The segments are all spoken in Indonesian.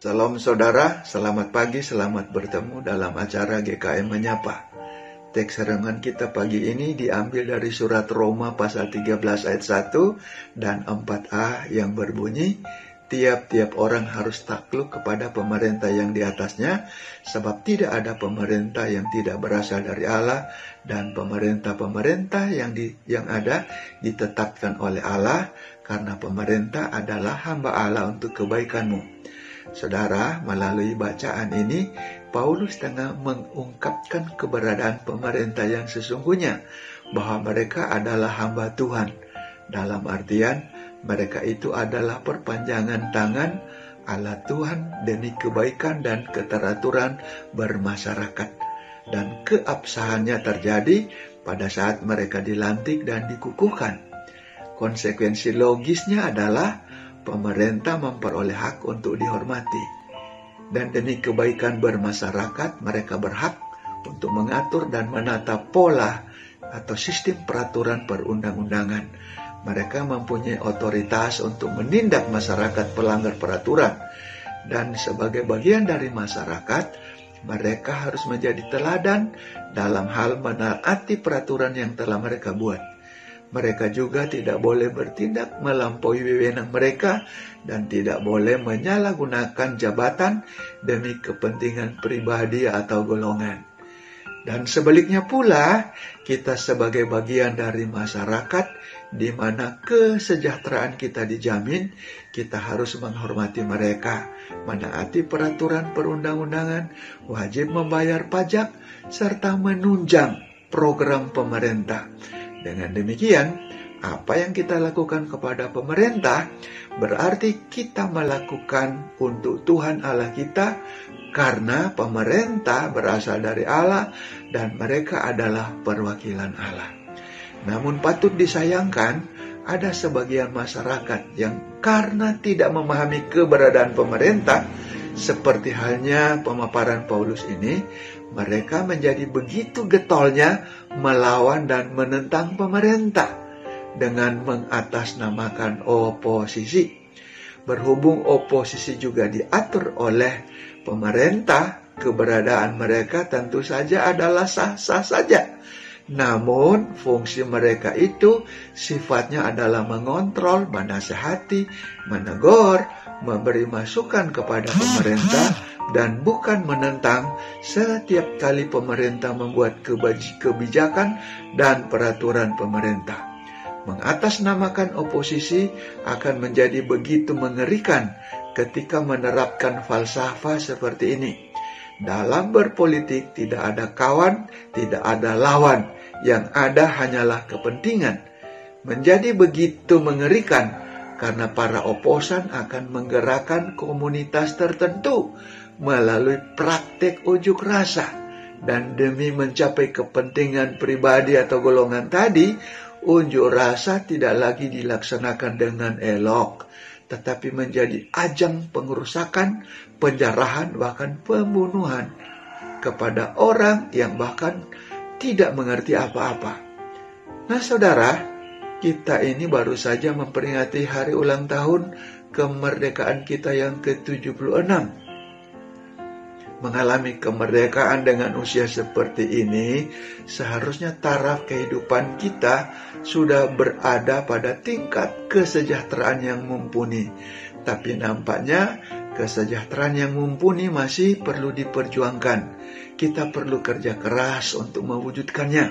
Salam saudara, selamat pagi, selamat bertemu dalam acara GKM Menyapa. Teks renungan kita pagi ini diambil dari surat Roma pasal 13 ayat 1 dan 4a yang berbunyi, Tiap-tiap orang harus takluk kepada pemerintah yang di atasnya, sebab tidak ada pemerintah yang tidak berasal dari Allah, dan pemerintah-pemerintah yang, yang ada ditetapkan oleh Allah, karena pemerintah adalah hamba Allah untuk kebaikanmu. Saudara, melalui bacaan ini, Paulus tengah mengungkapkan keberadaan pemerintah yang sesungguhnya, bahwa mereka adalah hamba Tuhan. Dalam artian, mereka itu adalah perpanjangan tangan Allah Tuhan demi kebaikan dan keteraturan bermasyarakat. Dan keabsahannya terjadi pada saat mereka dilantik dan dikukuhkan. Konsekuensi logisnya adalah pemerintah memperoleh hak untuk dihormati. Dan demi kebaikan bermasyarakat, mereka berhak untuk mengatur dan menata pola atau sistem peraturan perundang-undangan mereka mempunyai otoritas untuk menindak masyarakat pelanggar peraturan. Dan sebagai bagian dari masyarakat, mereka harus menjadi teladan dalam hal menaati peraturan yang telah mereka buat. Mereka juga tidak boleh bertindak melampaui wewenang mereka dan tidak boleh menyalahgunakan jabatan demi kepentingan pribadi atau golongan. Dan sebaliknya pula, kita sebagai bagian dari masyarakat di mana kesejahteraan kita dijamin, kita harus menghormati mereka, menaati peraturan perundang-undangan, wajib membayar pajak, serta menunjang program pemerintah. Dengan demikian, apa yang kita lakukan kepada pemerintah berarti kita melakukan untuk Tuhan Allah kita karena pemerintah berasal dari Allah dan mereka adalah perwakilan Allah. Namun patut disayangkan ada sebagian masyarakat yang karena tidak memahami keberadaan pemerintah seperti halnya pemaparan Paulus ini, mereka menjadi begitu getolnya melawan dan menentang pemerintah dengan mengatasnamakan oposisi. Berhubung oposisi juga diatur oleh pemerintah, keberadaan mereka tentu saja adalah sah-sah saja. Namun, fungsi mereka itu sifatnya adalah mengontrol, menasehati, menegur, memberi masukan kepada pemerintah, dan bukan menentang setiap kali pemerintah membuat kebijakan dan peraturan pemerintah mengatasnamakan oposisi akan menjadi begitu mengerikan ketika menerapkan falsafah seperti ini. Dalam berpolitik tidak ada kawan, tidak ada lawan, yang ada hanyalah kepentingan. Menjadi begitu mengerikan karena para oposan akan menggerakkan komunitas tertentu melalui praktek ujuk rasa dan demi mencapai kepentingan pribadi atau golongan tadi, unjuk rasa tidak lagi dilaksanakan dengan elok, tetapi menjadi ajang pengerusakan, penjarahan, bahkan pembunuhan kepada orang yang bahkan tidak mengerti apa-apa. Nah, saudara, kita ini baru saja memperingati hari ulang tahun kemerdekaan kita yang ke-76 mengalami kemerdekaan dengan usia seperti ini, seharusnya taraf kehidupan kita sudah berada pada tingkat kesejahteraan yang mumpuni. Tapi nampaknya kesejahteraan yang mumpuni masih perlu diperjuangkan. Kita perlu kerja keras untuk mewujudkannya.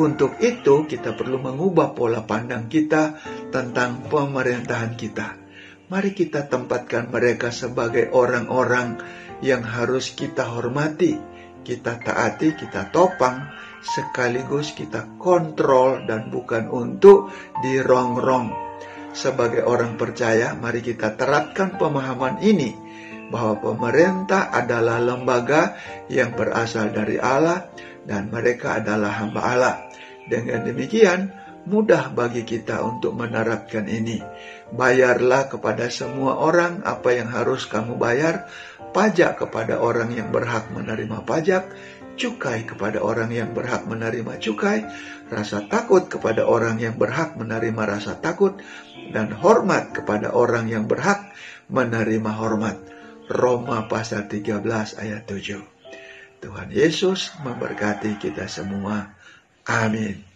Untuk itu, kita perlu mengubah pola pandang kita tentang pemerintahan kita. Mari kita tempatkan mereka sebagai orang-orang yang harus kita hormati, kita taati, kita topang, sekaligus kita kontrol dan bukan untuk dirongrong. Sebagai orang percaya, mari kita terapkan pemahaman ini bahwa pemerintah adalah lembaga yang berasal dari Allah dan mereka adalah hamba Allah. Dengan demikian, mudah bagi kita untuk menerapkan ini. Bayarlah kepada semua orang apa yang harus kamu bayar, pajak kepada orang yang berhak menerima pajak, cukai kepada orang yang berhak menerima cukai, rasa takut kepada orang yang berhak menerima rasa takut, dan hormat kepada orang yang berhak menerima hormat. Roma pasal 13 ayat 7. Tuhan Yesus memberkati kita semua. Amin.